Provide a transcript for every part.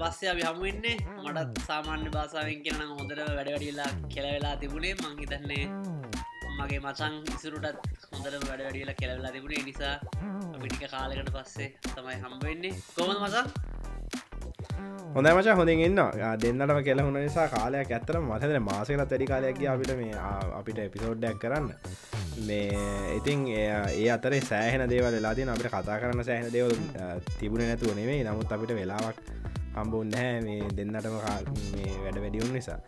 පස්සේ අපි හමුවෙන්නේ මටත් සාමාන්‍ය භාසාාවෙන් කියනම් හොඳට වැඩවැඩියලා කෙලවෙලා තිබුණේ මංහිතන්නේ මගේ මචන් ඉසුරුටත් හොඳට වැඩවැඩියලා කෙලවෙලා තිබුණේ. නිසා අපිටික කාලකට පස්සේ තමයි හම්බවෙන්නේ කොමද මසන් හොඳ මච හොඳින් ඉන්න. දෙන්නටම කෙලහුණ නිසා කාලයක් ඇත්තර මතද මාසකල තැඩි කාලයක් අපිට මේ ආ, අපිට එපිසෝඩ්ඩක් කරන්න. මේ ඉතින් ඒ- ඒ අතර සෑහන දේවල් වෙලාදී අපිට කතා කරන්න සෑහන දේවල් තිබුණ නැතුව නෙවේ නමුත් අපිට වෙලාවක් හම්බුන් නැහැ මේ දෙන්නටම කා- මේ වැඩ වැඩියුන් නිසා.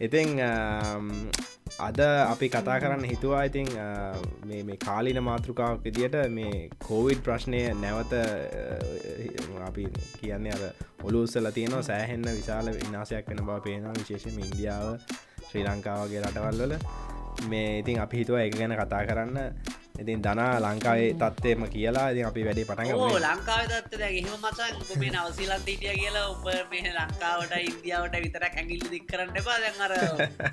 ඉතිං අම්, අද අපි කතා කරන්න හිතුවා. ඉතිං අ, මේ මේ කාලින මාතෘකාවක් විදියට මේ කෝවිඩ් ප්‍රශ්නය නැවත අ, අපි කියන්නේ අර ඔලුස්සල තියෙනවා. සෑහෙන්න විශාල විනාසයක් වෙන බව පේනවා. විශේෂම ඉන්දියාව ශ්‍රී ලංකාවගේ රටවල්වල මේ ඉතින් අපි හිතුව එක ගැන කතා කරන්න. ඉතින් දනා ලංකාවේ තත්වයම කියලා ඉතින් අපි වැඩි පටන්. ලංකාව දත්ත දැ එහෙම මචන් මේ නවසීලන්ත හිටිය කියලා ඔබ මේ ලංකාවට ඉන්දියාවට විතරක් ඇඟිල්ල දික් කරන්න එපා. දැන් අර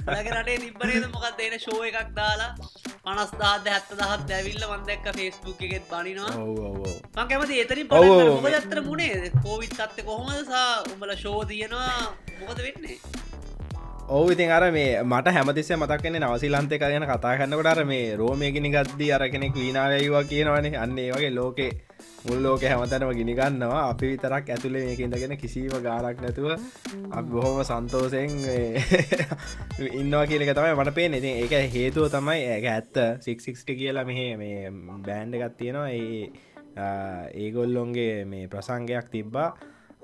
ලගේ රටේ තිබ්බනේද මොකක් දෙන ශෝ එකක් දාලා පනස් දාද හැත්ත දහත් දැවිල්ල වන්දැක්ක ෆෙස්බුක් එකෙත් බනිනවා. මං කැමති එතරින් ඔව්, ඔව්, මොක මේ- දත්තර මුණේ කෝවිත් අත්ත කොහොමද සා උඹල ශෝ තියනවා මොකද වෙන්නේ ඔවු ඉතින් අර මේ මට හැමතිස්සේ මතක්න්නේ නවසිලන්තය ගැන කතා කන්නකට අර මේ රෝමයගෙන ගත්දී අර කෙනෙක් ලීනාවයවා කියනවනේ. අන්න ඒ වගේ ලෝකේ මුල් ලෝක හැමතනම ගිනිගන්නවා අපි විතරක් ඇතුළේ මේක ඉඳගෙන කිසිීම ගාලක් නැතුව අප බොහොම සන්තෝසයෙන් ඉන්නවා කියලක තමයි මට පේ ඉතින් ඒක හේතුව තමයි ඇක ඇත්ත. සික්සික්ට කියලා මෙහ මේ බෑන්ඩ එකත් තියෙනවා. ඒ ආ, ඒගොල්ලොන්ගේ මේ ප්‍රසංගයක් තිබ්බා.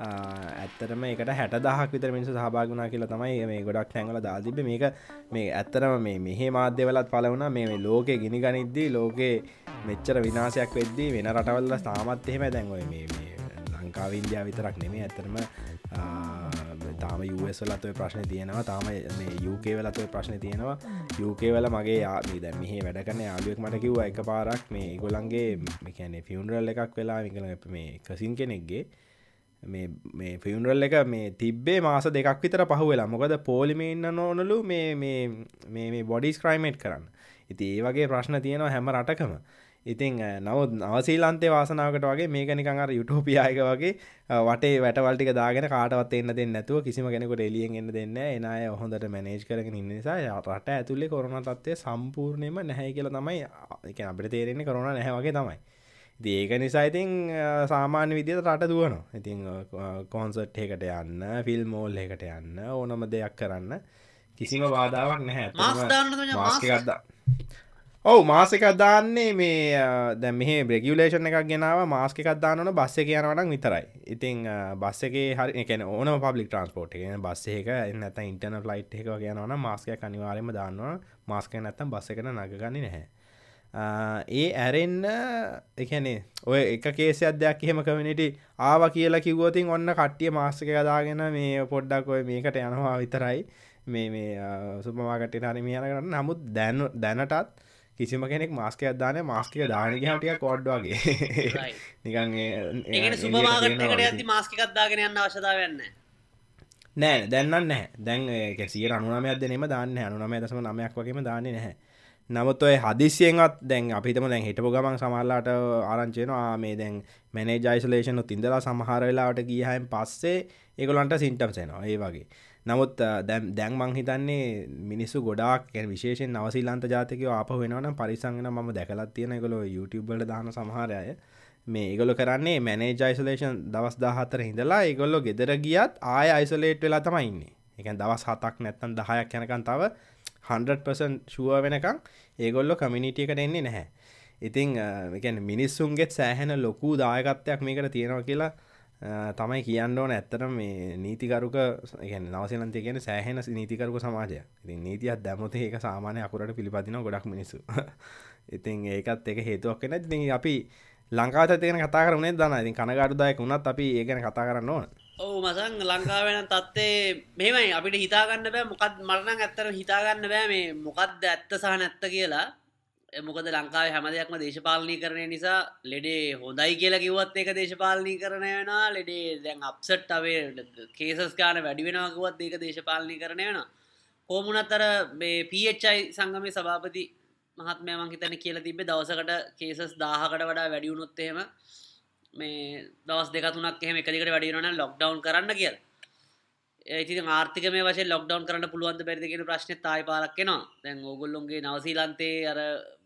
ආ, ඇත්තටම එකට හැට දහක් විතර මිනිසු සහභාගනා කියලා තමයි මේ ගොඩක් තැන්වල දාතිබ මේක මේ ඇත්තරම මේ මෙහේ මාධ්‍යවලත් පලවුණ මේ මේ ලෝකෙ ගිනි ගනිද්දී ලෝකේ මෙච්චර විනාසයක් වෙද්දී වෙන රටවල්ල තාමත් එහෙම දැන්වය මේ මේ ලංකාව ඉන්දයා විතරක් නෙමේ ඇතරම තාම යුවස්වලත් ඔය ප්‍රශ්න තියෙනවා. තාම මේ යුකේ වෙලත් ඔය ප්‍රශ්න තියෙනවා. යුකේ වල මගේ යාමී දැ මෙහේ වැඩ කන යාලුවෙක් මට කිව්ව එක පාරක් මේ ගොලන්ගේ මෙකැනෙ ෆියුන්රල් එකක් වෙලා විකල මේ කසින් කෙනෙක්ගේ මේ මේ ෆියුන්රල් එක මේ තිබ්බේ මාස දෙකක් විතර පහු වෙලා. මොකද පෝලිම ඉන්න නොනලු මේ මේ මේ මේ බොඩිස් ක්‍රයිමේට් කරන්න. ඉති ඒ වගේ ප්‍රශ්න තියෙනවා හැම රටකම. ඉතින් අ, නවත් නවසීලන්තේ වාසනාවකට වගේ මේක නිකං අර යුටෝපියායක වගේ අ, වටේ වැටවල්ටික දාගෙන කාටවත් එන්න දෙන්න නැතුව කිසිම කෙනෙකුට එලියෙන් එන්න දෙන්න එනය හොඳට මැනේජ් කරගෙන ඉන්න නිසා රට ඇතුල්ලේ කොරුණ තත්වය සම්පූර්ණයම නැහැ කියල තමයි එක අපට තේරෙන්නේ කරුණ නැහැවගේ තමයි. ඒක නිසා ඉතින් සාමාන්‍ය විදියට රට දුවනවා. ඉතින් කොන්සට් එකට යන්න ෆිල් මෝල් එකට යන්න ඕනම දෙයක් කරන්න. කිසිම බාධාවක් නැහැ. මාස් ඇත්තටම දාන්න තුන මාස් මාස්ක එකක් දා- ඔව් මාසක දාන්නේ මේ දැ මෙහ බ්‍රගියලේෂන් එකක් ගෙනාව. මාස්ක එකක් දාන්නන බස්ස එක යනවටක් විතරයි. ඉතින් බස්ස එක හරි එකන ඕන පබ්ලික් ට්‍රන්ස්පෝට් එක. බස්ස එක එන්නත ඉන්ටන ලයිට් එක යනවන මාස්කය අනිවාරම දාන්නවා මාස්ක නැත්තම් බස්ස එකන නගගන්න නැහැ ඒ ඇරෙන්න එකනේ ඔය එක කේසි අධ්‍යයක් එහෙම කමිනිට ආව කියලා කිවෝතින් ඔන්න කට්ටිය මාස්ක කදාගෙන මේ පොඩ්ඩක් ඔය මේකට යනවා විතරයි. මේ මේ සුපමාකට හරි මියන කරන්න නමුත් දැන දැනටත් කිසිම කෙනෙක් මාස්කය අදාන මාස්කය දානක හටිය කොඩ්ඩවාගේ. නිකන් සුපමාගට්කට ඇති මාස්කිකත්දාගෙන යන්න අවශ්‍යතාවන්න නෑ දැන්න නෑ දැන් සිය අනුනමයක් දෙනීම දාන්න අනුනමය දසම නමයක් වගේම දාන්නේ නැහැ නමුත් ඔය හදිසියෙන්ත් දැන් අපිතම දැන් හිටපු ගමන් සමල්ලාට ආරංචයනවා මේ දැන් මැනේ ජයිසලේෂනු තින්දලා සමහර වෙලාට ගියහයින් පස්සේ ඒගොලන්ට සිින්ටම්සෙනවා ඒ වගේ. නමුත් දැම් දැන් මං හිතන්නේ මිනිස්සු ගොඩක් විශේෂෙන් නවසිල්ලන්ත ජාතිකව අප වෙනවන පරිසංගෙන ම දැකලත් තියෙන එකකොල YouTubeබල දාන සමහරය මේ ඒගොල කරන්නේ මැනේ ජයිසලේෂන් දවස් දාහතර හිඳලා ඒගොල්ලො ගෙදර ගියත් ආය අයිසලේට් වෙලා තමයින්නේ එක දවස් හතක් නැත්තන් දහයක් යනකන් තව 100% ශුව වෙනකං ඒගොල්ලො කමිනිටියකට එන්නේ නැහැ. ඉතිං එකන් මිනිස්සුන්ගෙත් සෑහෙන ලොකු දායකත්වයක් මේකට තියෙනවා කියලා අ, තමයි කියන්න ඕන ඇත්තට මේ නීතිකරුක නවසනන්තය කියන සෑහෙන නීතිකරුක සමාජය ඉතින් නීතියක් දැමත ඒක සාමානය අකුරට පිළිපදින ගොඩක් මිනිසු ඉතින් ඒකත් එක හේතුවක් වෙන ඉතින් අපි ලංකාත තියෙන කතා කරනේ දන්න ඉතින් කනගඩුදායක වුණත් අපි ඒගැන කතා කරන්න ඕන. ඔවු මසං ලංකාවෙන තත්වේ මෙමයි අපිට හිතාගන්න බෑ මොකත් මරණ ඇත්තර හිතාගන්න බෑ මේ මොකක්ද ඇත්ත සහ නැත්ත කියලා. මොකද ලංකාව හැම දෙයක්ම දේශපාලනී කරණය නිසා ලෙඩේ හොඳයි කියලා කිවත් එක දේශපාලනී කරණය වෙනවා. ලෙඩේ දැන් අප්සට් අවේ කේසස් කාන වැඩි වෙනකුවත් ඒක දේශපාලනී කරණය වෙන කෝමුණත්තර මේ පයි සංගම සභාපති මහත්මය මංහිතන කියලා තිබේ දවසකට කේසස් දාහකට වඩා වැඩියුණොත්තේම මේ දවස් දෙකතුනක් එහෙම එකදිකට වැඩියුණන ලොක්ඩවන් කරන්න කියලා. ඒති ආර්ථික මේ වශය ලොක්ඩවන් කරන්න පුළුවන්ද බැරිදිගෙන ප්‍රශ්න තායි පාලක්කෙනවා දැන් ඕගොල්ලොන්ගේ නවසීලන්තේ අර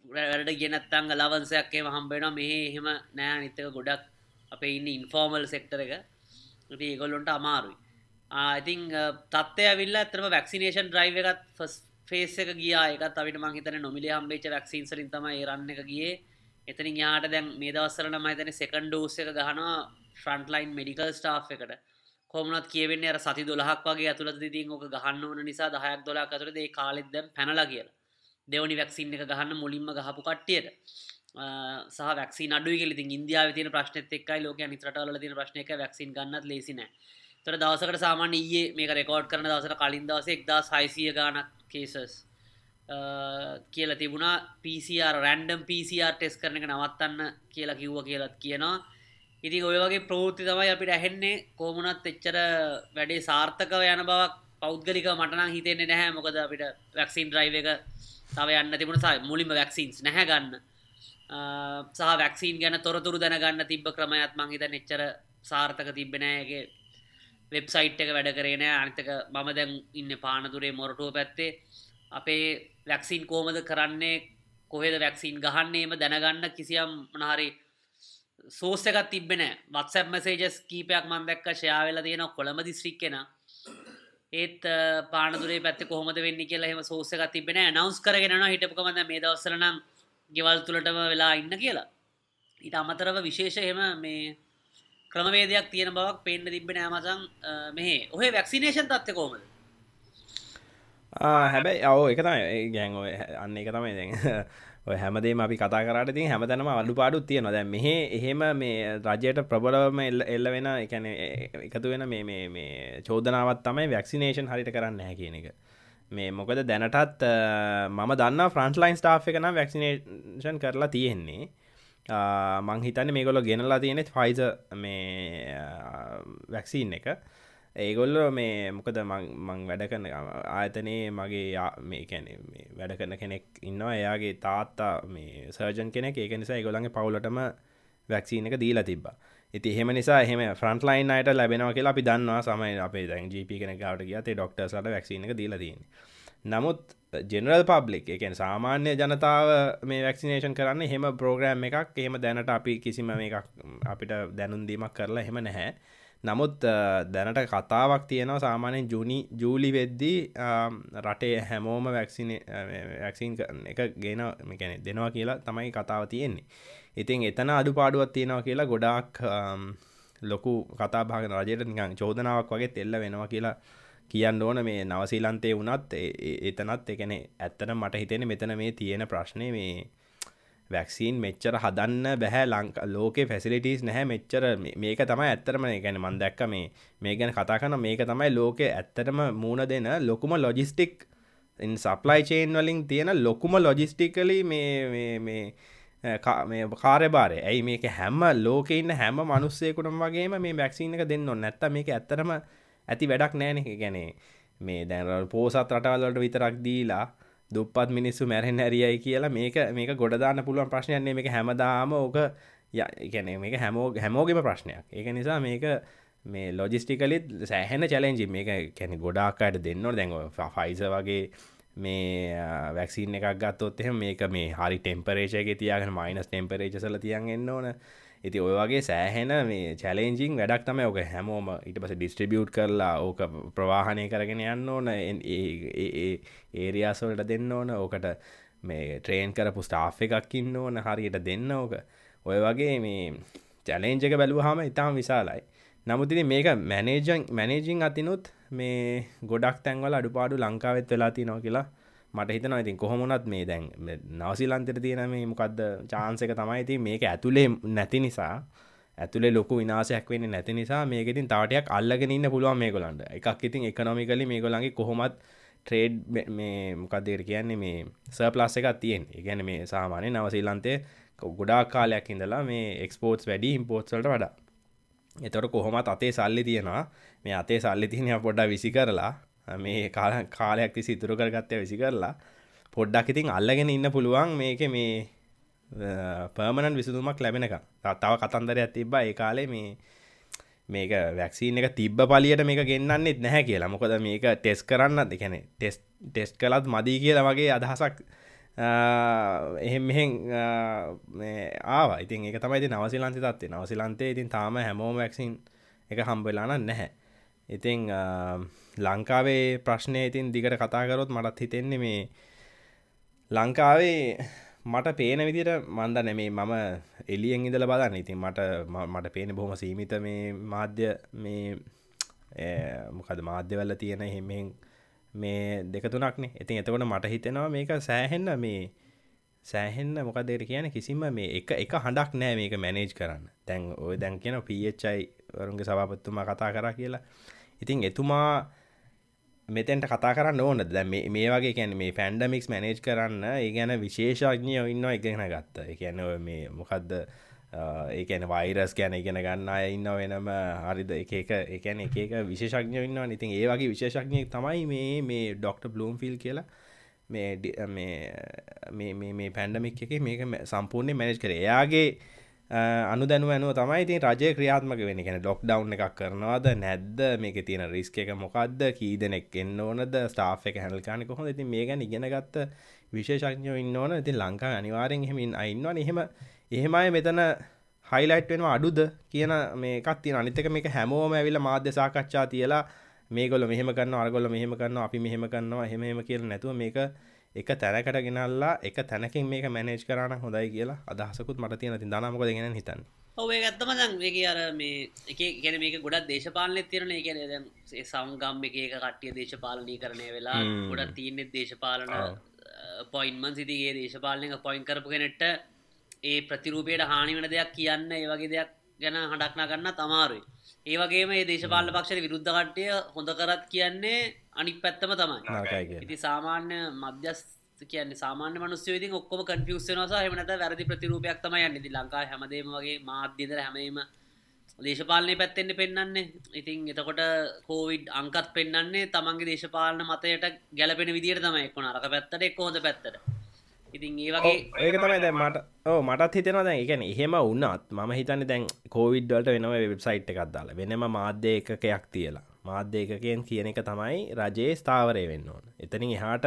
වැඩ ගෙනත්තංග ලවන්සයක්කේ හම්බෙන මෙහ එහෙම නෑ නිතක ගොඩක් අපේ ඉන්න ඉන්ෆෝර්මල් සෙක්ටර එක. ඒගොල්ලොන්ට අමාරුයි. ආඉතිං තත්වය විල්ල ඇතරම වැක්සිනේෂන් ්‍රයිව එකත් ෆස් ෆේස් එක ගිය. එකත් අපිට මහිතන නොමිලි හම්බේච වැක්සින්සරින් තම රන්න එක ගියේ. එතනින් යාට දැන් මේ දවස්සරන මහිතන සෙකන්ඩ ෝස එක ගහනවා ෆ්‍රන්ට්ලයින් මෙඩිකල් ස්ටා් එකට. කොමනත් කියවෙන්නේ අර සති දොලහක් වගේ ඇතුළත තින් ඕක ගහන්න ඕන නිසා දහයක් දොලා අතුරද ඒ කාලෙත් දැම් පැනලා කියලා. දෙවනි වැක්සින් එක ගහන්න මුලින්ම ගහපු කට්ටියට. සහ වැක්සි අඩු ෙ ඉන්දියාව තින ප්‍රශ්නත එක්කයි ලෝක නිතරටල තින ප්‍රශ්නය එක වැක්සින් ගන්නත් ලේසින තොර දවසකට සාමාන්‍ය ඒ මේක රෙකෝඩ් කරන දවසට කලින් දවස එක්දා සයිසිය ගානක් කේසස් කියල තිබුණා. පිසිR රැන්ඩම් පිසිR ටෙස් කරන එක නවත්තන්න කියලා කිව්ව කියලත් කියනවා. ඉති ඔය වගේ ප්‍රෘති තමයි අපිට ඇහෙන්නේ. කෝමුණත් එච්චර වැඩේ සාර්ථකව යන බවක් පෞද්ගලික මටනම් හිතෙන්නේ නැහැ. මොකද අපිට වැක්සින් ්‍රයිව එක තව යන්න තිබුණ සයි මුලින්ම වැක්සින්ස් නැහැ ගන්න. සහ වැක්සින් ගැන තොරතුරු දැනගන්න තිබ ක්‍රමයත් මං හිත එච්චර සාර්ථක තිබෙනෑගේ වෙබ්සයිට් එක වැඩ කරේන අනිතක මම දැන් ඉන්න පානතුරේ මොරටුව පැත්තේ. අපේ වැක්සින් කෝමද කරන්නේ කොහෙද වැක්සින් ගහන්නේම දැනගන්න කිසියම් මනහරි සෝස එකත් තිබෙන වත්සැප් මසේජස් කීපයක් මන් දැක්ක ශයාවෙල තියෙන කොළඹ දිස්ත්‍රික් කෙන ඒත් පානදුරේ පැත්ත කොහොමද වෙන්න කියලා හෙම සෝස එකත් තිබෙන නවස් කරගෙනන හිටපුකමද මේ දවස්සරනම් ගෙවල් තුළටම වෙලා ඉන්න කියලා. ඊට අමතරව විශේෂ හෙම මේ ක්‍රමවේදයක් තියෙන බවක් පේන්න තිබෙන ඇමසං මෙහේ ඔහේ වැක්සිනේෂන් තත්ත කෝමද හැබැයි අව එක තමයි. ගැන් අන්න එක තමයි දැන්. හැමදේම අපි කතා කරට ති හැමතැනම අඩු පාඩුත් තියෙන දැ මෙහ එහෙම මේ රජයට ප්‍රබලවම එල්ල එල්ල වෙන එකන එකතු වෙන මේ මේ චෝදනාවත් තමයි වැක්සිනේෂන් හරිට කරන්න හැ කියන එක. මේ මොකද දැනටත් මම දන්න ෆ්‍රන්ස්ලයින් ස්ටා් එකන වැක්සිනේෂන් කරලා තියෙන්නේ. මං හිතන්න මේගොල ගෙනලා තියෙනෙත් ෆයිස මේ වැක්සිීන් එක. ඒගොල්ල මේ මොකද මං වැඩ කරන ආයතනයේ මගේ මේ කැන වැඩ කරන කෙනෙක් ඉන්නවා. එයාගේ තාත්තා මේ සර්ජන් කෙනෙක්. ඒක නිසා ගොළන්ගේ පවුලටම වැක්සිීන එක දීලා තිබ ඉති එහෙම නිසා එහෙම ෆ්‍රන්ට් ලයින් අයට ලැබෙනවා කියලා අපි දන්නවා. සමයි අපේ දැන් ජප කෙන ගවට ගියතේ ඩොක්ටර්සට වැක්සින එක දීලා තියෙන නමුත් ජෙනරල් පබ්ලික් එකෙන් සාමාන්‍ය ජනතාව මේ වැක්සිනේෂන් කරන්න හෙම ප්‍රෝග්‍රෑම් එකක්. එහෙම දැනට අපි කිසිම එකක් අපිට දැනුන්දීමක් කරලා හෙම නැහැ. නමුත් දැනට කතාවක් තියෙනවා සාමානයෙන් ජුනි ජූලි වෙද්දී රටේ හැමෝම වැක්සින වැක්සින් එක ගෙන මෙකැනෙ දෙනවා කියලා තමයි කතාව තියෙන්නේ. ඉතින් එතන අඩු පාඩුවත් තියෙනවා කියලා ගොඩාක් ලොකු කතා භාගන රජයට නිකං චෝදනාවක් වගේ එල්ල වෙනවා කියලා කියන්න ඕන. මේ නවසීලන්තේ වනත් එතනත් එකනෙ ඇත්තන මට හිතෙන මෙතන මේ තියෙන ප්‍රශ්නය මේ වැක්සිීන් මෙච්චර හදන්න බැහැ ලංක ලෝක ෆැසිලිටස් නැහැ. මෙච්චර මේක තමයි ඇත්තරම ගැන මන් දැක්ක මේ මේ ගැන කතා කන මේක තමයි ලෝක ඇත්තටම මූුණ දෙන ලොකුම ලොජිස්ටික් සප්ලයි චේන් වලින් තියෙන ලොකුම ලොජිස්ටිකලි මේ මේ කාරබාරය ඇයි මේක හැම ලෝක ඉන්න හැම මනුස්සයකුටම වගේම මේ වැක්සිීන එක දෙන්න නැත්ත මේක ඇත්තරම ඇති වැඩක් නෑනෙ ගැනේ මේ දැන පෝසත් රටවල්ලට විතරක් දීලා දුප්පත් මිනිස්සු මැරෙන් ඇරියයි කියලා මේක මේක ගොඩදාන්න පුළුවන් ප්‍රශ්නයන්නේ මේක හැමදාම ඕක යගැන මේක හැමෝ හැමෝගෙම ප්‍රශ්නයක්. ඒක නිසා මේක මේ ලොජිස්ටිකලිත් සෑහෙන චලෙන්ජි මේක කැනෙ ගොඩාක්කායට දෙන්නව දැඟ ෆයිස වගේ මේ වැක්සින් එකක් ගත්තොත් එහම මේක මේ හරි ටෙම්පරේෂයගේ තියාගෙන මයිනස් ටෙම්පරේචසල තියන් එන්න ඕන. ඉති ඔය වගේ සෑහෙන මේ චලෙන්ජිං වැඩක් තම ඕක හැමෝම ඉට පස ඩිස්ට්‍රිබියුට් කරලා ඕක ප්‍රවාහනය කරගෙන යන්න ඕන. ඒරියාසොලට දෙන්න ඕන. ඕකට මේ ට්‍රේන් කරපු ස්ටාෆ් එකක් ඉන්න ඕන. හරියට දෙන්න ඕක. ඔය වගේ මේ චලෙන්ජක බැලුවහම ඉතාම විශාලයි. නමුතින මේක මැනේජන් මැනේජිං අතිනුත් මේ ගොඩක් තැන්වල අඩුපාඩු ලංකාවෙත් වෙලා තිනෝ කියලා මට හිතනවා. ඉතින් කොහොමුණත් මේ දැන් නවසිලන්තර තියෙන මේ මොකක්ද චාන්සක තමයි ඉතින් මේක ඇතුළේ නැති නිසා ඇතුළේ ලොකු විනාසයක් වෙන්නේ නැති නිසා මේක ඉතින් තවටයක් අල්ලගෙන ඉන්න පුළුවන් මේගොල්ලන්ට. එකක් ඉතින් එකනොමිකලි මේගොල්ලන්ගේ කොහොමත් ට්‍රේඩ් මේ මොකක්දේර කියන්නේ මේ සර්පලස් එකක් තියෙන් ඉගැන මේ සාමානය නවසීලන්තේ ගොඩා කාලයක් ඉඳලා මේ එක්ස්පෝර්ට්ස් වැඩි ඉම්පෝර්ට්සල්ට වඩා. එතොට කොහොමත් අතේ සල්ලි තියෙනවා. මේ අතේ සල්ලි තියන පොඩ්ඩ විසි කරලා මේ කාල කාලයක් තිසි ඉතුරු කරගත්තය විසි කරලා පොඩ්ඩක් ඉතින් අල්ලගෙන ඉන්න පුළුවන් මේක මේ පර්මණන් විසුදුමක් ලැබෙනක තත්තාව කතන්දරයක් තිබ්බා ඒ කාලේ මේ මේක වැක්සිීන එක තිබ්බ පලියට මේක ගෙන්න්නෙත් නැහැ කියලා. මොකද මේක ටෙස් කරන්න දෙකැනෙ ටෙස් ටෙස් කලත් මදී කියලා වගේ අදහසක් එහෙම මෙහෙන් ආවා. ඉතින් එක තමයි නවසිලන්ති තත්වේ නවසිලන්තේ ඉතින් තාම හැමෝම වැක්සින් එක හම්බවෙලාන නැහැ. ඉතිං ලංකාවේ ප්‍රශ්නය ඉතින් දිගට කතාකරොත් මටත් හිතෙන්නේ මේ ලංකාවේ මට පේන විදිට මන්ද නෙමේ මම එලියෙන් ඉදල බලන්න. ඉතින් මට මට පේන බොහොම සීමිත මේ මාධ්‍ය මේ මොකද මාධ්‍යවල්ල තියෙන හෙමෙන් මේ දෙකතුනක්නේ ඉතින් එතකොට මට හිතෙනවා මේක සෑහෙන්න මේ සෑහෙන්න මොකදේර කියන කිසිම මේ එක එක හඬක් නෑ මේක මැනේජ් කරන්න. තැන් ඔය දැන් කියන පයි වරුන්ගේ සභාපත්තුමා කතා කර කියලා. ඉතින් එතුමා මෙතැන්ට කතා කරන්න ඕන ද මේ වගේ කැන මේ ෆැන්ඩමික්ස් මැනේජ් කරන්න ඒ ගැන විශේෂඥය ඉන්න එකගෙන ගත්ත එකැන මේ මොකක්ද ඒකන වෛරස් ගැන ඉගෙන ගන්න ඉන්න වෙනම. හරිද? එක එකන එක විශේෂඥ ඉන්නවා ඉතින් ඒ වගේ විශේෂඥය තමයි මේ මේ ඩොක්ට බ්ලූම් ෆිල් කියලා මේ මේ පැන්ඩමික් එක මේක සම්පූර්ණය මැනේජ් කර. එයාගේ අනු දැනුව ඇනුව තමයි ඉතින් රජය ක්‍රියාත්මක වෙන කෙන ඩොක් ඩව් එකක් කරනවාද නැද්ද? මේක තියෙන රිස්ක එක මොකක්ද කී දෙනෙක් එන්න ඕනද? ස්ටා් එක හැල්කාන කොහො ඉති මේ ගැන ඉගෙන ගත්ත විශේෂඥෝ ඉන්න ඕන. ඉතින් ලංකා අනිවාරෙන් හෙමින් අයින්නවා එහෙම එහෙමයි මෙතන හයිලයිට් වෙනවා අඩුද කියන මේකත් තියෙන අනිතක මේක හැමෝම ඇවිල මාධ්‍ය සාකච්ඡා තියලා මේගොල මෙහම කන්න අරගොල මෙහම කන්න අපි මෙහෙම කරන්නවා හෙම කියල නැතුව මේක එක තැනකට ගෙනල්ලා එක තැනකින් මේක මැනේජ් කරන හොඳයි කියලා අදහසකුත් මට තියෙන ති දනමක ගෙන හිතන්න? ඔේ ඇත්තම දන් මේක අර මේ එක ගැන මේක ගොඩක් දේශපාලන තිරන ගැන දැන් සෞගම් එක එක කට්ටිය දේශපාලනී කරණය වෙලා ගොඩක් තියනෙත් දේශපාලන පොයින්මන් සිතිගේ දේශපාලනක පොයින් කරපු කෙනෙට්ට ඒ ප්‍රතිරූපයට හානි වෙන දෙයක් කියන්න ඒ වගේ දෙයක් ගැන හඩක්නා ගන්න තමාරුයි ඒ වගේම ඒ දේශපාල පක්ෂට විරුද්ධ කට්ටය හොඳ කරත් කියන්නේ අනික් පැත්තම තමයි. ඉති සාමාන්‍ය මධ්‍යස් කියන්නේ සාමාන්‍ය මනුස්්‍යයති ඔක්කොම කන්ෆියස්සනස හමනත වැරදි ප්‍රතිරූපයක් තමයි යන්නති ලංකා හැමදේම වගේ මාධ්‍යදර හැමීම දේශපාලනය පැත්තෙන්න්න පෙන්න්නන්නේ ඉතින් එතකොට කෝවිඩ් අංකත් පෙන්න්නේ තමන්ගේ දේශපාලන මතයට ගැලපෙන විදිර තමයි. එක්ුණ අරක පැත්තට එක් හොඳ පැත්තට ඉතින් ඒ වගේ ඒක තමයි දැ මට ඕ මටත් හිතෙනවා දැන් එකන එහෙම උන්නත් ම හිතන්න දැන් කෝවිඩ්වලට වෙනම වෙබ්සයිට් එකක් දාලා වෙනම මාධ්‍ය එකකයක් තියලා. මාධ්‍ය එකකෙන් කියන එක තමයි රජයේ ස්ථාවරය වෙන්න ඕන. එතනින් එහාට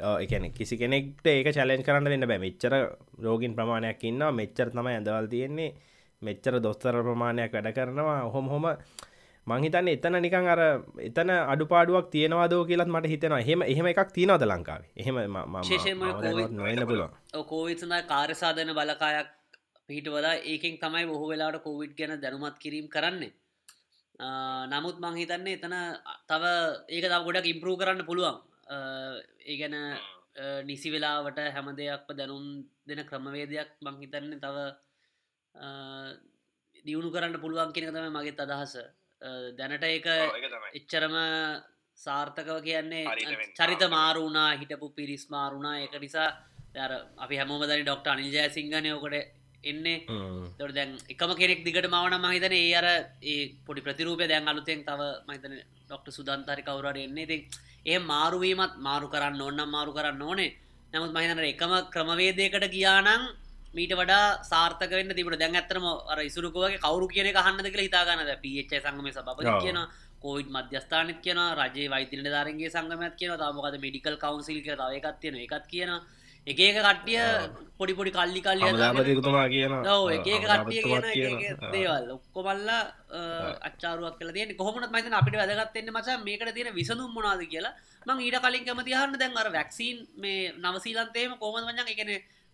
එකන කිසි කෙනෙක්ට ඒක චලෙන් කරන්න වෙන්න බෑ. මෙච්චර රෝගින් ප්‍රමාණයක් ඉන්න මෙච්චර තමයි ඇඳවල් තියෙන්නේ. මෙච්චර දොස්තර ප්‍රමාණයක් වැඩ කරනවා. හොම හොම මංහිතන්න එතන නිකං අර එතන අඩුපාඩුවක් තියෙනවාදෝ කියලත් මට හිතෙනවා. හෙම එහෙම එකක් තියනවද ලංකාවේ? එහෙම නොන්න පුළුව කෝවිත්සඳ කාර්යසාධන බලකායක් පිහිටවලා ඒකෙන් තමයි බොහෝ වෙලාට කෝවිඩ් ගැන දැනුමත් කිරීම් කරන්නේ. නමුත් මංහිතන්නේ එතන තව ඒක තව ගොඩක් ඉම්පරූ කරන්න පුළුවන්. ඒ ගැන නිසි වෙලාවට හැම දෙයක්ම දැනුම් දෙන ක්‍රමවේදයක් මංහිතන්නේ තව දියුණු කරන්න පුළුවන් කෙනෙක තම මගේ අදහස දැනට ඒක එච්චරම සාර්ථකව කියන්නේ චරිත මාරුණා හිටපු පිරිස් මාරුණා එක නිසා දර අපි හැමෝමදනි ඩොක්ට අනිජය සිංහනයෝකට එන්නේ. තොට දැන් එකම කෙනෙක් දිගට මවන මහිතන ඒ අර ඒ පොඩි ප්‍රතිරූපය දැන් අලුතෙන් තව මහිතන ඩොක්ට සුදන්තරි කවුරට එන්නේ. ති ඒ මාරුවීමත් මාරු කරන්න ඕන්නම් මාරු කරන්න ඕනේ. නමුත් මහිතන එකම ක්‍රමවේදයකට ගියානං මීට වඩා සාර්ථක වන්න තිබට දැන් ඇතරම අර ඉසුරුකෝගේ කවරු කියන කහන්නද කියලා හිතාගන්නද පිච්ච සංගම සබ කියන කෝවිඩ් මධ්‍යස්ථානත් කියන රජේ වෛතින ධරගේ සංගමත් කියන තමකද මෙඩිකල් කවන්සිල් කිය තව එකත් තියෙන එකත් කියන එක කට්ටිය පොඩි පොඩි කල්ලි කල්ලි ලාපතිතුමා කියන එක කට්ටිය දේවල්. ඔක්කොමල්ලා අච්චාරුවක් කල තිය කොහමත් මත අපිට වැදගත්තෙන්න මච මේකට තියෙන විසඳුම් මොනාද කියලා. මං ඊට කලින් කැමතිහන්න දැන් අර වැක්සිීන් මේ නවසීලන්තේම කොමද වඥන් එකන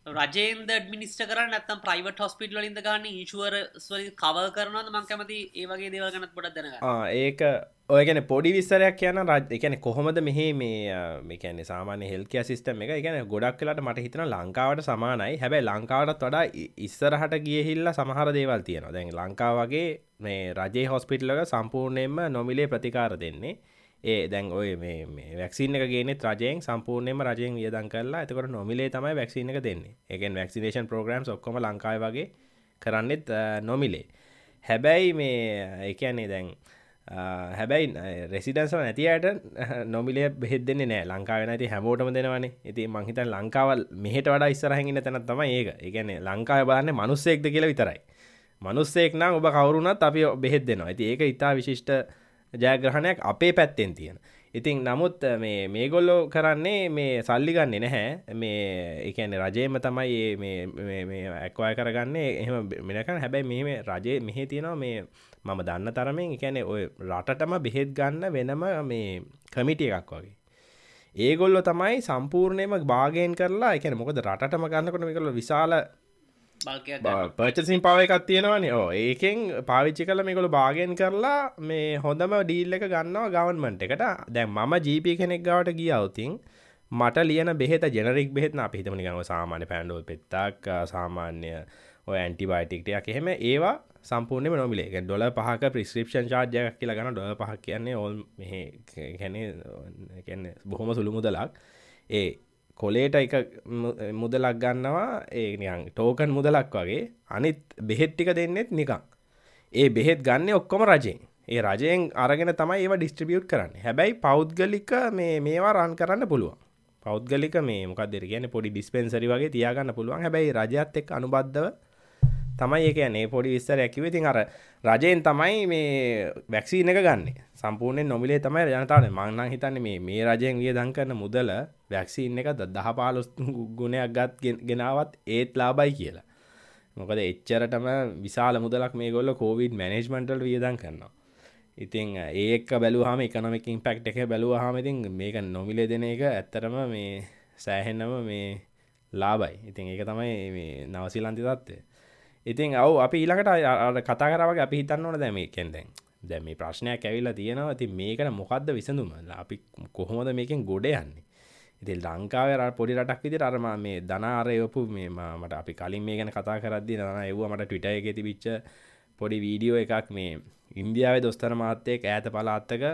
රජේන්ද ඩමිනිස්ට කරන්න ඇත්තම් ප්‍රයිවට හොස්පිටල ලින්ද ගන්න ඉශුවර කව කරනද මං කැමති ඒවගේ දේවගනත් පොඩක් දෙන ඒක ඔයගැන පොඩි විස්සරයක් කියන රජ එකන කොහොමද මෙහේ මේ මේකැන සාමාන්‍ය හෙල්කය සිස්ටම එක? ගැන ගොඩක් කලට මට හිතන ලංකාවට සමානයි. හැබැයි ලංකාවටත් වඩා ඉස්සරහට ගියහිල්ල සමහර දේවල් තියෙනවා. දැන් ලංකාවගේ මේ රජේ හොස්පිටලක සම්පූර්ණයෙන්ම නොමිලේ ප්‍රතිකාර දෙන්නේ. ඒ දැන් ඔය මේ වැක්සින එක ගේ රජයෙන් සම්පූර්ණයම රජයෙන් වියදන් කරලා එතකට නොමිලේ තමයි වැක්සින එක දෙන්නේ. එකෙන් වැක්සිනේෂන් ප්‍රෝග්‍රම්ස් ඔක්කොම ලංකායි වගේ කරන්නෙත් නොමිලේ. හැබැයි මේ එකන්නේ දැන් හැබැයි රෙසිඩන්සල නැතියට නොමිලේ බෙහෙදන්නේ නෑ ලංකාව නැති හැමෝටම දෙනවනේ. ඉති මංහිතන් ලංකාවල් මෙහට වඩා ඉස්සරහහින්න තැනත් තම ඒක. එකන ලංකාව බලන්න මනුස්සෙක්ද කියලා විතරයි. මනුස්සෙක් නම් ඔබ කවරුණත් අපි බෙහෙත් දෙනවා. ඇති ඒක ඉතා විශිෂ්ට ජයග්‍රහණයක් අපේ පැත්තෙන් තියෙන. ඉතින් නමුත් මේ මේගොල්ලෝ කරන්නේ මේ සල්ලි ගන්නේ නැහැ. මේ එකන රජයම තමයි මේ ඇක්වාය කරගන්නේ. එහම මෙනකන් හැබැයි මේ රජය මෙහෙ තියෙනවා මේ මම දන්න තරමෙන් එකැනෙ ඔය රටටම බෙහෙත් ගන්න වෙනම මේ කමිටිය එකක් වගේ. ඒගොල්ලො තමයි සම්පූර්ණයම භාගයෙන් කරලා එකන මොකද රටම ගන්නකොට මේකළ විශාල පර්චසින් පව එකක් තියෙනවනේ ඕ ඒකෙන් පාවිච්චි කල මේකොළ භාගෙන් කරලා මේ හොඳම ඩීල් එක ගන්නවා ගවන්මන්ට එකට. දැන් මම ජීපි කෙනෙක් ගවට ගිය අවතින් මට ලියන බෙහෙත ජෙනරික් බෙහෙත්න අපිහිතමනි ගව සාමාන්‍ය පැන්ඩුව පෙත්තක් සාමාන්‍ය ඔය ඇන්ටිබයිටික්ටයක් එහෙම ඒවා සම්පූර්ණය නොමිලේ. ඩොල පහක ප්‍රිස්ක්‍රපෂන් චාර්ජයක් කියලා ගන ඩොල පහක් කියන්නේ ඔල් මෙ බොහොම සුළු මුදලක්. ඒ කොලේට එක මුදලක් ගන්නවා. ඒනියන් ටෝකන් මුදලක් වගේ. අනිත් බෙහෙට්ටික දෙන්නෙත් නිකං ඒ බෙහෙත් ගන්න ඔක්කොම රජයෙන් ඒ රජයෙන් අරගෙන තමයි ඒව ඩිස්ට්‍රිබියුට් කරන්න. හැබැයි පෞද්ගලික මේ මේවා රන් කරන්න පුළුවන්. පෞද්ගලික මේ මොකක් දෙර කියන පොඩි ඩිස්පෙන්සරි වගේ තියාගන්න පුළුවන්. හැබැයි රජත් එක් අනුබද්ධව තමයි ඒ කියන්නේ. පොඩි විස්තර ඇකිව ඉතින් අර රජයෙන් තමයි මේ වැක්සීන එක ගන්න. සම්පූර්ණයෙන් නොමිලේ තමයි ජනතාවන මංනම් හිතන්න මේ මේ රජයෙන් විය දං කරන මුදල වැක්සීන් එක දහ පාලොස් ගුණයක් ගත් ගෙනාවත් ඒත් ලාබයි කියලා. මොකද එච්චරටම විශාල මුදලක් මේ ගොල්ල කෝවිඩ් මැනේජ්මන්ටල් වියදන් කරනවා. ඉතින් ඒක බැලුහම එකනොමික ඉම්පෙක්් එක බැලුවහම ඉතින් මේක නොමිලේ දෙන එක ඇත්තරම මේ සෑහෙන්නම මේ ලාබයි ඉතින් ඒක තමයි මේ නවසිලන්ති තත්වේ ඉතින් අව් අපි ඊළඟට කතා කරවගේ අපි හිතන්න ඕන දැම කෙන්දැන් දැම මේ ප්‍රශ්නයක් ඇවිල්ලා තියෙනවා. ති මේකන මොකක්ද විසඳුම? අපි කොහොමද මේකෙන් ගොඩ යන්නේ? ඉති ලංකාව පොඩි රටක් විදි අරම මේ ධනාරයපු මේ මට අපි කලින් මේ ගැන කතා කරදදි නන එව්ව මට ටවිට එක තිබිච්ච පොඩි වීඩියෝ එකක් මේ ඉන්දියාව දොස්තර මාත්‍යයක් ඈත පලාත්තක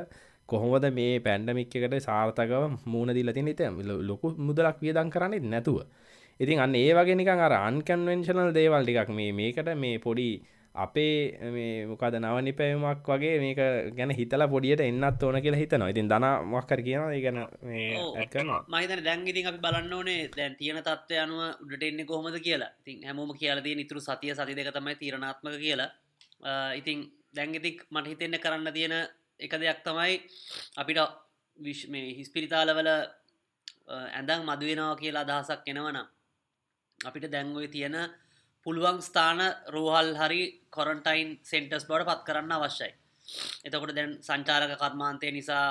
කොහොමද මේ පැන්ඩමික්කට සාර්ථකව මූුණ දිලතින් හිත ලොකු මුදලක් වියදන් කරන්නේ නැතුව. ඉතින් අන්න ඒ වගේ නිකන් අර අන්කන්වෙන්ශනල් දේවල් ටිකක් මේ මේකට මේ පොඩි අපේ මේ මොකද නවනි පැවමක් වගේ මේක ගැන හිතලා පොඩියට එන්නත් ඕන කියලා හිතනවා. ඉතින් දනමක්කර කියනවා ඒ ගැන කරනවා මහිතන දැන්ගිතින් අපි බලන්න ඕනේ දැන් තියෙන තත්වය අනුව උඩට එන්නේ කොහොමද කියලා. ඉතින් හැමෝම කියලදී නිතුරු සතිය සති දෙක තමයි තීරණාත්මක කියලා. ඉතින් දැංගිතික් මට හිතෙන්න කරන්න තියෙන එක දෙයක් තමයි අපිට විශ් මේ හිස්පිරිතාලවල ඇඳං මදුවෙනවා කියලා අදහසක් එනවනම් අපිට දැන්ගොයි තියෙන පුළුවන් ස්ථාන රෝහල් හරි කොරන්ටයින් සෙන්ටස් බවට පත් කරන්න අවශ්‍යයි. එතකොට දැන් සංචාරක කර්මාන්තය නිසා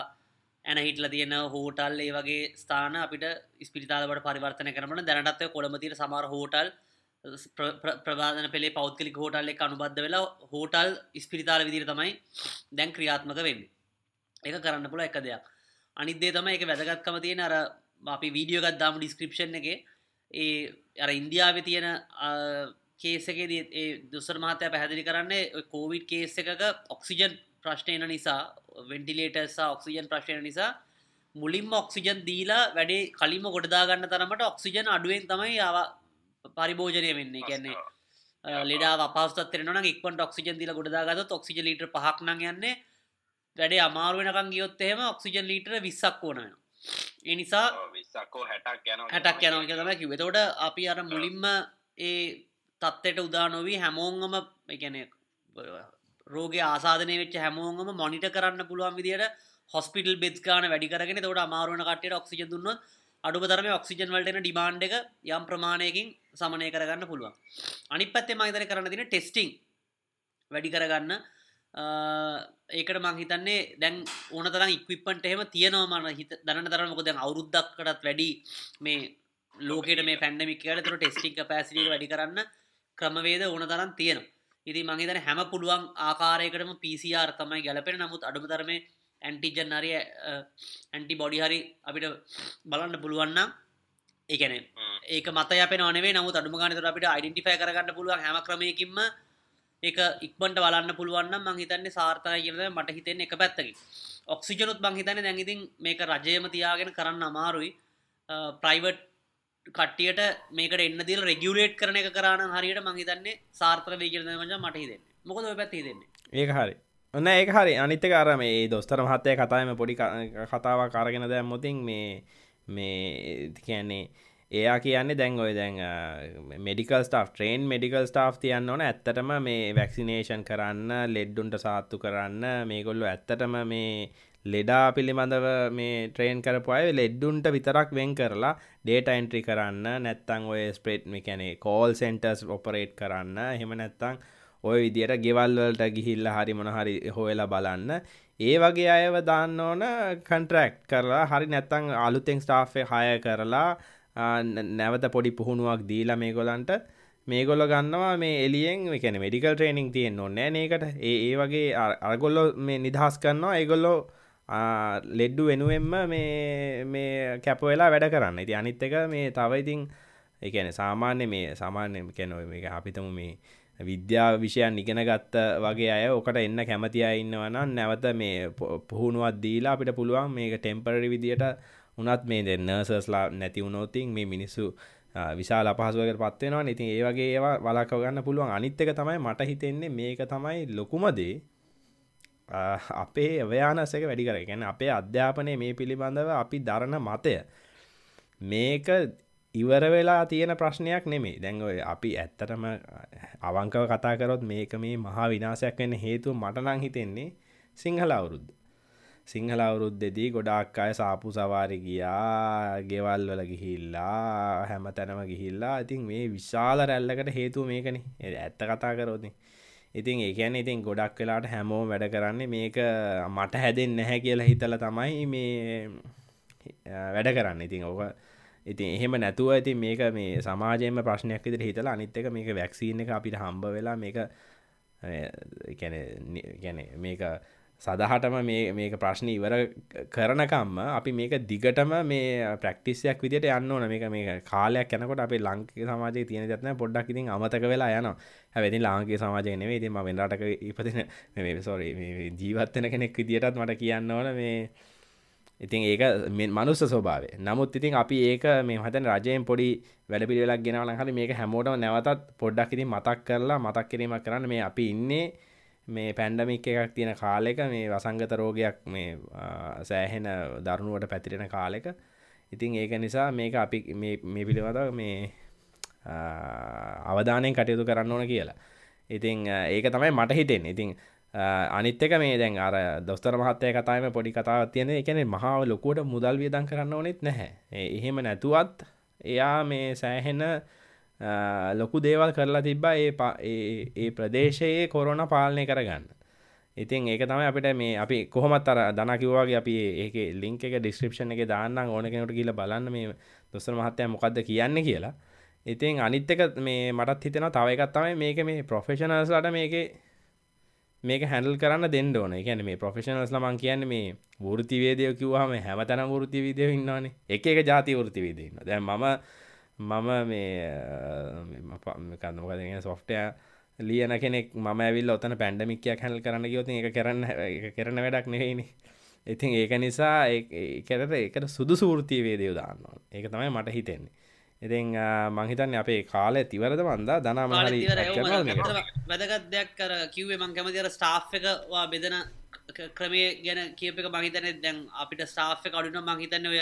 ඇන හිටල තියෙන හෝටල් ඒ වගේ ස්ථාන අපිට ස්පිරිතාලට පරිවර්තන කරන දැනටත්ව කොළමතිර සමර හෝටල් ප්‍රවාධන පෙළේ පෞද්ගලි හෝටල් එක අනුබද්ධ වෙලා හෝටල් ස්පිරිතාල විදිර තමයි දැන් ක්‍රියාත්මක වෙන්න. එක කරන්න පුළ එක දෙයක්. අනිදේ තම එක වැදගත්කම තියෙන අර අපි වීඩියෝගත් දාම ඩිස්ක්‍රපෂන් එක. ඒ අර ඉන්දියාව තියෙන කේසකේ දුසර මාතය පැහැදිලි කරන්නේ කෝවිඩ් කේස එකක ඔක්සිජන් ප්‍රශ්නයන නිසා වෙන්ටිලේටසා ඔක්සිජන් ප්‍රශ්නය නිසා මුලින්ම ඔක්සිජන් දීලා වැඩේ කලින්ම ගොඩදාගන්න තරමට ඔක්සිජන් අඩුවෙන් තමයි යාව පරිභෝජනය වෙන්නේ. කියන්නේ ලෙඩා පස්සතරන එක්ට ඔක්සිජන් දිල ගොඩදාගත ඔක්සිජ ලීට පහක්න යන්නේ වැඩේ අමාරුවෙනකන් ගියොත්තහෙම ඔක්සිජන් ලීටර විස්සක් ඕනන එනිසා හැටක් යනව කියතම කිව තෝට අපි අර මුලින්ම ඒ තත්වට උදා නොවී හැමෝංගම එකන රෝග ආසාධනය වෙච් හැමෝංගම මොනිට කරන්න පුළුවන් විදිට හොස්පිටල් බෙස්කාන වැඩි කරගෙන තවට අමාරුවන කටට ඔක්සිජ දුන්න අඩුව තරම ඔක්සිජන් වලටන ඩිමාන්්ඩ එක යම් ප්‍රමාණයකින් සමනය කරගන්න පුළුවන්. අනි පත්තේ මහිතන කරන්න තින ටෙස්ටිං වැඩි කරගන්න ඒකට මං හිතන්නේ දැන් ඕන තරම් ඉක්විප්පන්ට එහෙම තියෙනවා මන හිත දරන්න තරම මොකද අවුරුද්දක්කටත් වැඩි මේ ලෝකෙට මේ පැන්ඩමිකට තුර ටෙස්ටික් පැසිට වැඩි කරන්න ක්‍රමවේද ඕන තරම් තියෙන ඉති මංහිතන හැම පුළුවන් ආකාරයකටම පිසිR තමයි ගැලපෙන. නමුත් අඩුම තරම ඇන්ටිජන් හරි ඇන්ටි බොඩි හරි අපිට බලන්න පුළුවන්න ඒකන ඒක මත අප නේ නමුත් අඩුම ගනතර අපිට අයිඩටිෆය කරගන්න පුළුවන් හැම ක්‍රමයකින්ම එක ඉක්මට බලන්න පුළුවන්න මංහිතන්නේ සාර්ථය කියද මට හිතෙන් එක පැත්තකි ඔක්සිජනුත් බංහිතන දැඟඉතින් මේක රජයම තියාගෙන කරන්න අමාරුයි. ප්‍රයිවට් කට්ටියට මේකට එන්න දිල් රෙගියලේට් කරන එක කරන්න හරියට මංහිතන්නේ සාර්ථක වේගරන මජ මට හිතෙන්නේ. මොකද පැත්ති දෙන්නේ ඒක හරි. ඔන්න ඒක හරි. අනිත්තක අර මේ දොස්තර මහත්තය කතායම පොඩි කතාව කාරගෙන දැ මුතින් මේ මේ කියන්නේ එයා කියන්නේ දැන් ඔය දැන් medical staff train medical staff තියන්න ඕන. ඇත්තටම මේ වැක්සිනේෂන් කරන්න ලෙඩ්ඩුන්ට සාත්තු කරන්න මේගොල්ලු ඇත්තටම මේ ලෙඩා පිළිබඳව මේ ට්‍රේන් කරපු අය ලෙඩ්ඩුන්ට විතරක් වෙන් කරලා ඩේට එන්ට්‍රි කරන්න නැත්තං ඔය ස්ප්‍රේට් මිකැනේ කෝල් සෙන්ටර්ස් ඔපරේට් කරන්න. හෙම නැත්තං ඔය විදියට ගෙවල්වලට ගිහිල්ල හරි මොනහරි හොයලා බලන්න. ඒ වගේ අයව දාන්න ඕන කන්ට්‍රක්් කරලා හරි නැත්තං අලුතෙන් ස්ටාෆය හය කරලා නැවත පොඩි පුහුණුවක් දීලා මේ ගොලන්ට මේගොල්ල ගන්නවා මේ එලියෙන් එකන මෙඩිකල් ට්‍රේනිින් තියෙන් ඔන්නෑ ඒකට. ඒ ඒ වගේ අරගොල්ලො මේ නිදහස් කරන්නවා ඒගොල්ලෝ ලෙඩ්ඩු වෙනුවෙන්ම මේ මේ කැප වෙලා වැඩ කරන්න. ඉති අනිත් එක මේ තව ඉතින් එකන සාමාන්‍ය මේ සාමාන්‍ය කැනො මේ අපිතම මේ විද්‍යා විෂයන් ඉගෙන ගත්ත වගේ අය ඕකට එන්න කැමති අය ඉන්නවනම් නැවත මේ පුහුණුවත් දීලා අපිට පුළුවන් මේක ටෙම්පරරි විදියට උනත් මේ දෙන්නර්සස්ලා නැති වුණෝතින් මේ මිනිස්සු විශාල අපහසුවකට පත්වෙනවා ඉතින් ඒ වගේ ඒවා වලකව ගන්න පුළුවන්. අනිත් එක තමයි මට හිතෙන්නේ මේක තමයි ලොකුමදේ අපේ අවයානසක වැඩි කර ගැන අපේ අධ්‍යාපනය මේ පිළිබඳව අපි දරණ මතය. මේක ඉවර වෙලා තියෙන ප්‍රශ්නයක් නෙමේ දැන් ඔය අපි ඇත්තටම අවංකව කතා කරොත් මේක මේ මහා විනාසයක් වෙන්න හේතුව මටනං හිතෙන්නේ සිංහල අවුරුද්ද. සිංහල අවුරුද්දෙදී ගොඩාක් අය සාපු සවාරි ගියා ගෙවල් වල ගිහිල්ලා හැම තැනම ගිහිල්ලා. ඉතින් මේ විශාල රැල්ලකට හේතුව මේකනේ. ඇත්ත කතා කරෝතින් ඉතින් ඒකැන ඉතින් ගොඩක් වෙලාට හැමෝම වැඩ කරන්නේ මේක මට හැදෙන් නැහැ කියලා හිතල තමයි මේ වැඩ කරන්න. ඉතින් ඕක ඉතින් එහෙම නැතුව ඇති මේක මේ සමාජයම ප්‍රශ්නයක් විදිර හිතලා අනිත් එක මේක වැක්සිීන එක අපිට හම්බ වෙලා මේක ගැන මේක සදහටම මේක ප්‍රශ්න ඉවර කරනකම්ම අපි මේක දිගටම මේ ප්‍රක්ටිස්යක් විදිට යන්න ඕන. මේක මේ කාලයක් යනකොට අපේ ලංකේ සමාජය තියෙන දත්න පොඩ්ඩක් ඉතින් අමතක වෙලා යන හැවෙති ලාංගේ සමාජය නෙවේ ඉතින් ම වෙන්රටක ඉපතින මේ සොරි ජීවත්වන කෙනෙක් විදිටත් මට කියන්න ඕන මේ ඉතින් ඒක මනුස්ස ස්වභාවේ නමුත් ඉතින් අපි ඒක මේ හතන රජයෙන් පොඩි වැඩ පිළිවෙලක් ගෙනවන හරි මේක හැමෝටම නැවතත් පොඩ්ඩක් ඉතින් මතක් කරලා මතක් කිරීමක් කරන්න මේ අපි ඉන්නේ මේ පැන්ඩමික් එකක් තියෙන කාලෙක මේ වසංගත රෝගයක් මේ සෑහෙන දරුණුවට පැතිරෙන කාලෙක. ඉතින් ඒක නිසා මේක අපි මේ පිළිබඳ මේ අවධානයෙන් කටයුතු කරන්න ඕන කියලා. ඉතින් ඒක තමයි මට හිතෙන් ඉතින් අනිත්තක මේ දැන් අර දොස්තර මහත්තය කතාම පොඩි කතාව තියෙන එකන මහාව ලොකුවට මුදල් වියදන් කරන්න ඕනෙත් නැහැ. එහෙම නැතුවත් එයා මේ සෑහෙන ලොකු දේවල් කරලා තිබ්බා ඒ ඒ ප්‍රදේශයේ කොරෝන පාලනය කරගන්න. ඉතින් ඒක තමයි අපිට මේ අපි කොහොමත් අර දනකිවවාගේ අපි ඒක ලිංක එක ඩිස්ක්‍රපෂන් එක දාන්න ඕන කෙනට කියල බලන්න මේ දොස්තර මහත්තය මොකක්ද කියන්න කියලා. ඉතින් අනිත්තක මේ මටත් හිතෙන තව එකත් තමයි මේක මේ ප්‍රොෆෙෂනල්ස්ලට මේක මේක හැඩල් කරන්න දෙන්න ඕන. ගැන මේ ප්‍රොෆෙෂනල්ස් ලමන් කියන්න මේ වෘතිවේදය කිවහම හැම තැන වෘති විදය ඉන්නවානේ. එක එක ජාති වෘති විදන්න දැ මම මම මේ කන්නමකද සොෆ්ටය ලියන කෙනෙක් ම ඇවිල් ඔතන පැන්ඩමික්කයක් හැල් කරන්න ගයොති එක කරන්න කරන වැඩක් නෙවෙයිනි. ඉතින් ඒක නිසා ඒකරට එකට සුදු සූෘතිවේදය දාන්නවා ඒක තමයි මට හිතෙන්නේ. ඉතින් මංහිතන්න අපේ කාලය තිවරද වන්දා දනම වැදගත් දෙයක් කර කිව්වේ මං කැමතිර ස්ටාෆ් එකවා බෙදන ක්‍රමේ ගැන කියප එක මහිතන දැන් අපිට ස්ටාෆ් කඩුන මංහිතන්න ඔය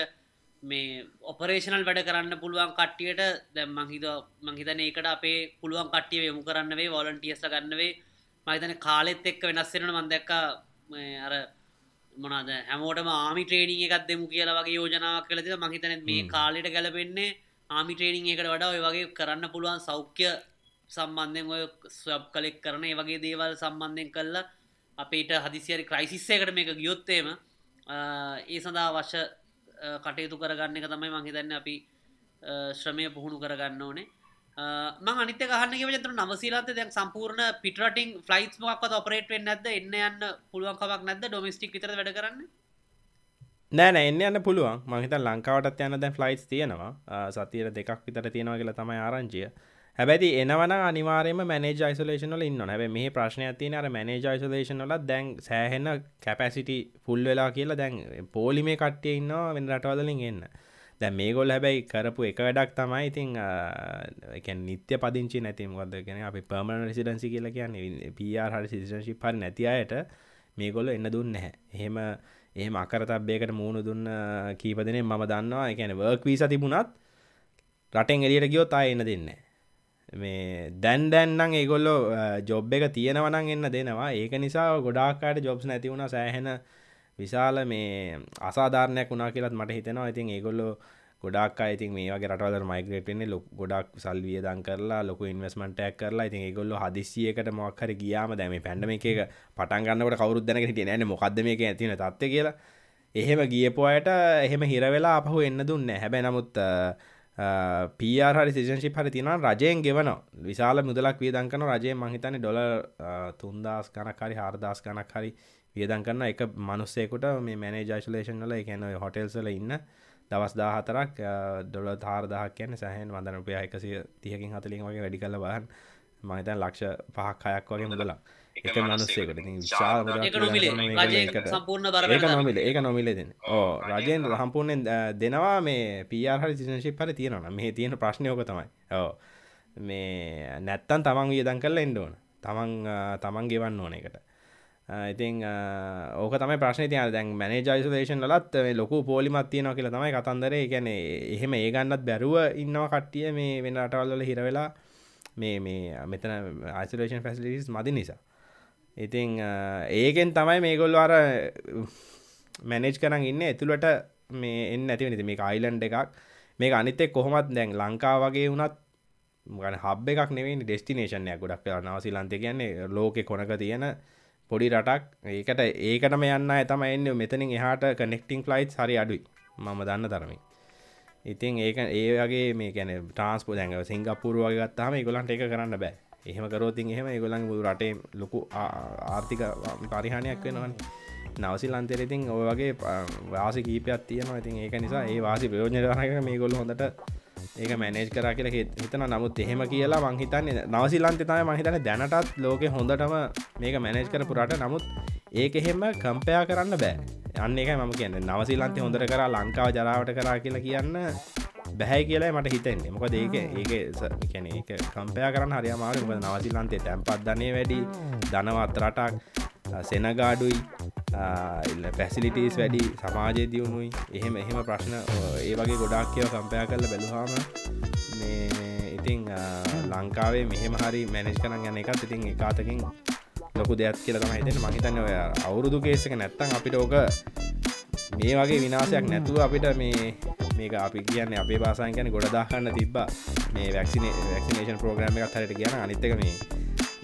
මේ ඔපරේෂනල් වැඩ කරන්න පුළුවන් කට්ටියට දැම් මංහිත මංහිතන ඒකට අපේ පුළුවන් කට්ටිය යමු කරන්නවේ වොලන්ටියස ගන්නවේ මහිතන කාලෙත් එක්ක වෙනස්සෙනන මන්දැක්ක අර මොනද හැමෝටම ආමි ට්‍රේනිං එකත් දෙමු කියලා වගේ යෝජනාවක් කලතිද මහිතන මේ කාලෙට ගැලපෙන්නේ ආමි ට්‍රේනිං එකට වඩා ඔය වගේ කරන්න පුළුවන් සෞඛ්‍ය සම්බන්ධයෙන් ඔය ස්වබ් කලෙක් කරන ඒ වගේ දේවල් සම්බන්ධයෙන් කල්ලා අපේට හදිසිරි ක්‍රයිසිස්සයකට මේක ගියොත්තේම ඒ සඳහා වශ්‍ය කටයුතු කරගන්න එක තමයි මහිතන්න අපි ශ්‍රමය පුහුණු කරගන්න ඕනේ. මං අනිත ගහන්න ජතර නවසිලාත දැන් සම්පූර්ණ පිටරටින් ෆලයිස් මොක්ද ඔපරේට් වෙන්න නැද එන්න යන්න පුළුවන්කවක් නැද ඩොමිස්ටික් විතර වැඩ කරන්න? නෑන එන්න යන්න පුළුවන්. මහිත ලංකාවටත් යන්න දැන් ෆ්ලයිස් තියෙනවා. සතියට දෙකක් විතර තියෙනවා කියලා තමයි ආරංචිය. හැබැති එනවන අනිවාරම මනජ යිසලේෂනල ඉන්න හැබ මේ ප්‍රශ්නය තින අර මනජ යිසලේෂනල දැන් සෑහෙන්න කැපැසිටි ෆුල් වෙලා කියලා දැන් පෝලිමේ කට්ටිය ඉන්නවා වෙන රටවදලින් එන්න. දැ මේගොල් හැබැයි කරපු එක වැඩක් තමයි ඉතිං එක නිත්‍ය පදිංචි නැතිම ගොද කියෙන අපි පර්මණ රසිඩන්සි කියලා කියන්නේ. පර් හරි සිසිශි පරි නැති අයට මේගොල්ල එන්න දුන්න නැහැ. එහෙම ඒ අකරතබ්බයකට මූුණු දුන්න කීපදනෙ ම දන්නවා. එකැන වර්ක් වීස තිබුණත් රටෙන් එලියට ගියොත් අය එන්න දෙන්නේ මේ දැන් දැන්නම් ඒගොල්ලෝ ජොබ් එක තියෙනවනන් එන්න දෙනවා. ඒක නිසා ගොඩාක්කාට ජොබ්ස් නැතිවුණ සෑහෙන විශාල මේ අසාධාරණයක් වුණා කියලත් මට හිතෙනවා. ඉතින් ඒගොල්ලෝ ගොඩක් ඉතින් මේ වගේ රටවල මයිග්‍රේටන්නේ ලොක් ගොඩක් සල්විය දන් කරලා ලොක ඉන්වස්මටයක් කරලා. ඉතින් ඒගොල්ල හදිසියකට මොක්හර ගියාම දැම පැඩම එක පටන් ගන්නට කවරුත් දැනක හිටිය නෑන මොකක්ද මේක ඇතින තත්ත කියලා. එහෙම ගියපුයට එහෙම හිරවෙලා අපහු එන්න දුන්න හැබැ නමුත් පරහරි සිෂන්ශි හරි තින රජයෙන් ගෙවන විශාල මුදලක් වියදංකන රජය මහිතන ඩොල තුන්දස් ගනක්හරි හාරදස් ගනක් හරි වියදන් කරන්න එක මනුස්සේකුට මේ මැනේ ජයිශලේෂන් වල එකන හොටෙල්සල ඉන්න දවස් දාහතරක් ඩොල තාරදහක් කියන සැහන් වදන රුපය එකසිය තියකින් හතලින් වගේ වැඩි කල බහන් මහිතන් ලක්ෂ පහක් හයක් වගේ මුදලක්. එක මනුස්සේකට විශාල සම්පූර්ණ ඒක නොමිල. ඒක නොමිල දෙන්න. ඕ රජයෙන් හම්පූර්ණයෙන් දෙනවා මේ පියහරි සිෂිප් හරි තියෙනවා මේ තියෙන ප්‍රශ්නයෝක තමයි. ඕ මේ නැත්තන් තමන් වියදන් කරලා එන්ඩෝන තමන් තමන් ගෙවන්න ඕන එකට. ඉතින් ඕක තම ප්‍රශ්න තිය දැන් මැනේ ජයිසලේෂන් ලත් ලොකු පෝලිමත් තියනවා කියලා තමයි කතන්දරේ. ගැන එහෙම ඒ ගන්නත් බැරුව ඉන්නවා කට්ටිය මේ වෙන අටවල්ල හිරවෙලා මේ මේ මෙතන අයිසලේෂන් ෆැසිලිස් මදි නිසා ඉතිං ඒකෙන් තමයි මේගොල්ල අර මැනෙජ් කරන්න ඉන්න. ඇතුළට මේ එන්න ඇති නිති මේ අයිලන්් එකක්. මේ අනිතෙක් කොහොමත් දැන් ලංකා වගේ වුණත් ගන හබ් එකක් නෙවෙයි ඩෙස්ටිනේෂන්ය ගොඩක් කලා නවසිලන්තය කියන්නේ ලෝකෙ කොනක තියෙන පොඩි රටක්. ඒකට ඒකටම යන්න ඇතම එන්න. මෙතනින් එහාට කනෙක්ටිං ෆ්ලයිට් හරි අඩුයි. මම දන්න තරමින්. ඉතින් ඒක ඒගේ මේ කැන ට්‍රන්ස්පෝ දැඟ සිංගපුරුව වගේ ගත්තාම ගොලන්ට එක කරන්න බෑ. එහෙම කරෝතින් එහෙම ඒගොලන් බුදු රටේ ලොකු ආර්ථික පරිහානයක් වෙනවන. නවසිල් අන්තරෙතින් ඔය වගේ වාසි කීපයක් තියෙනවා. ඉතින් ඒක නිසා ඒ වාසි ප්‍රයෝජනරක මේ ගොල්ල හොඳට ඒක මැනේජ් කර කියල හිතන නමුත් එහෙම කියලා මංහිතන්නේ නවසිල්ලන්ත තම මහිතන දැනටත් ලෝක හොඳටම මේක මැනේජ් කර පුරට නමුත් ඒක එහෙම කම්පයා කරන්න බෑ. අන්න එක මම කියන්න. නවසිල්ලන්තේ හොඳට කර ලංකාව ජරාවට කරා කියලා කියන්න බැහැ කියලා මට හිතන්නේ. මොක ඒක ඒක කැන එක කම්පයා කරන්න හරිමාරු ම නවසිල්ලන්තේ තැන්පත් ධනය වැඩි ධනවත් රටක් සෙනගාඩුයි පැසිලිටස් වැඩි සමාජය දියුණුයි. එහෙම එහෙම ප්‍රශ්න ඒ වගේ ගොඩක් කියව කම්පයා කරල බැලුහාම මේ ඉතිං ලංකාවේ මෙහෙම හරි මැනෙජ් කරන්න යන එකත් ඉතින් එකතකින් ලොකු දෙයක් කියලා තමයි හිතෙන මහිතන්න ඔය අවුරුදු කේසක නැත්තං අපිට ඕක මේ වගේ විනාසයක් නැතුව අපිට මේ මේක අපි කියන්න අපේ බාසාන් ගැන ගොඩ දාහන්න තිබ්බා. මේ වැක්සින වැක්සිනේෂන් ප්‍රෝග්‍රම එකක් හරට කියන අනිත්තක මේ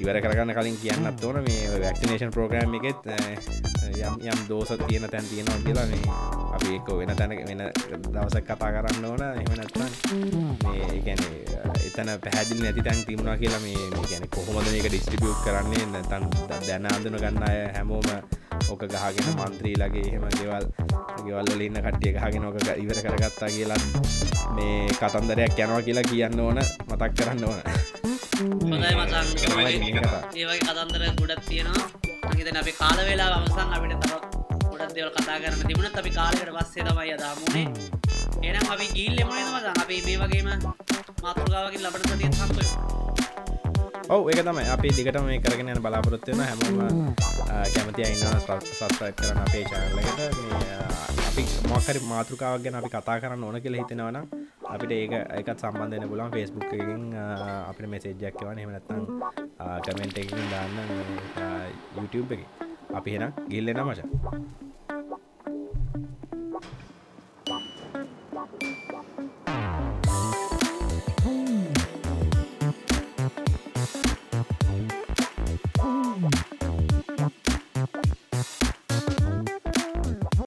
ඉවර කරගන්න කලින් කියන්නත් ඕන මේ වැක්සිනේෂන් ප්‍රෝග්‍රම් එකෙත් යම් යම් දෝස තියෙන තැන් තියෙනවා කියලා මේ අපි එක්ක වෙන තැන වෙන දවසක් කතා කරන්න ඕන. එම නැත්තන් මේ ගැන එතන පැහැදිලි නැති තැන් තිබුණා කියලා මේ ගැන කොහොමද මේක ඩිස්ටිබියුට් කරන්නේ? නැතන් දැන අඳුන ගන්න අය හැමෝම ඕක ගහගෙන මන්ත්‍රීලගේ එහෙම ගෙවල් ගෙවල්ල ඉන්න කට්ටිය ගහගෙන ඕක ඉවර කරගත්තා කියලා මේ කතන්දරයක් යනවා කියලා කියන්න ඕන මතක් කරන්න ඕන. හොඳයි මචන් ඒවගේ කතන්දර ගොඩක් තියෙනවා. හිතන අපි කාල වෙලා අවසන් අපිට තවත් ගොඩක් දෙවල් කතා කරන්න තිබුණ අපි කාලකට පස්සේ තමයි අදාමුණේ එනම් අපි ගිල් එමනමද අපි මේ වගේම මාතෘගාවකින් ලබට සතිය සම්පය ඔව එක තමයි. අපි දිගට මේ කරගෙන යන බලාපොරොත්වයන හැමෝම කැමති ඉන්න සත්සයි කරන අපේ චාරලකට අපි මොකරි මාතෘකාවක් ගැන අපි කතා කරන්න ඕන කියලා හිතෙනවන අපිට ඒක එකත් සම්බන්ධන පුලන් ෆෙස්බුක්කින් අපිට මෙසේජ්ජක්කවන හෙමනත්තං කමෙන්ට එකින් දාන්න YouTube එක අපි හෙන ගිල්ලෙන මචා Thank you.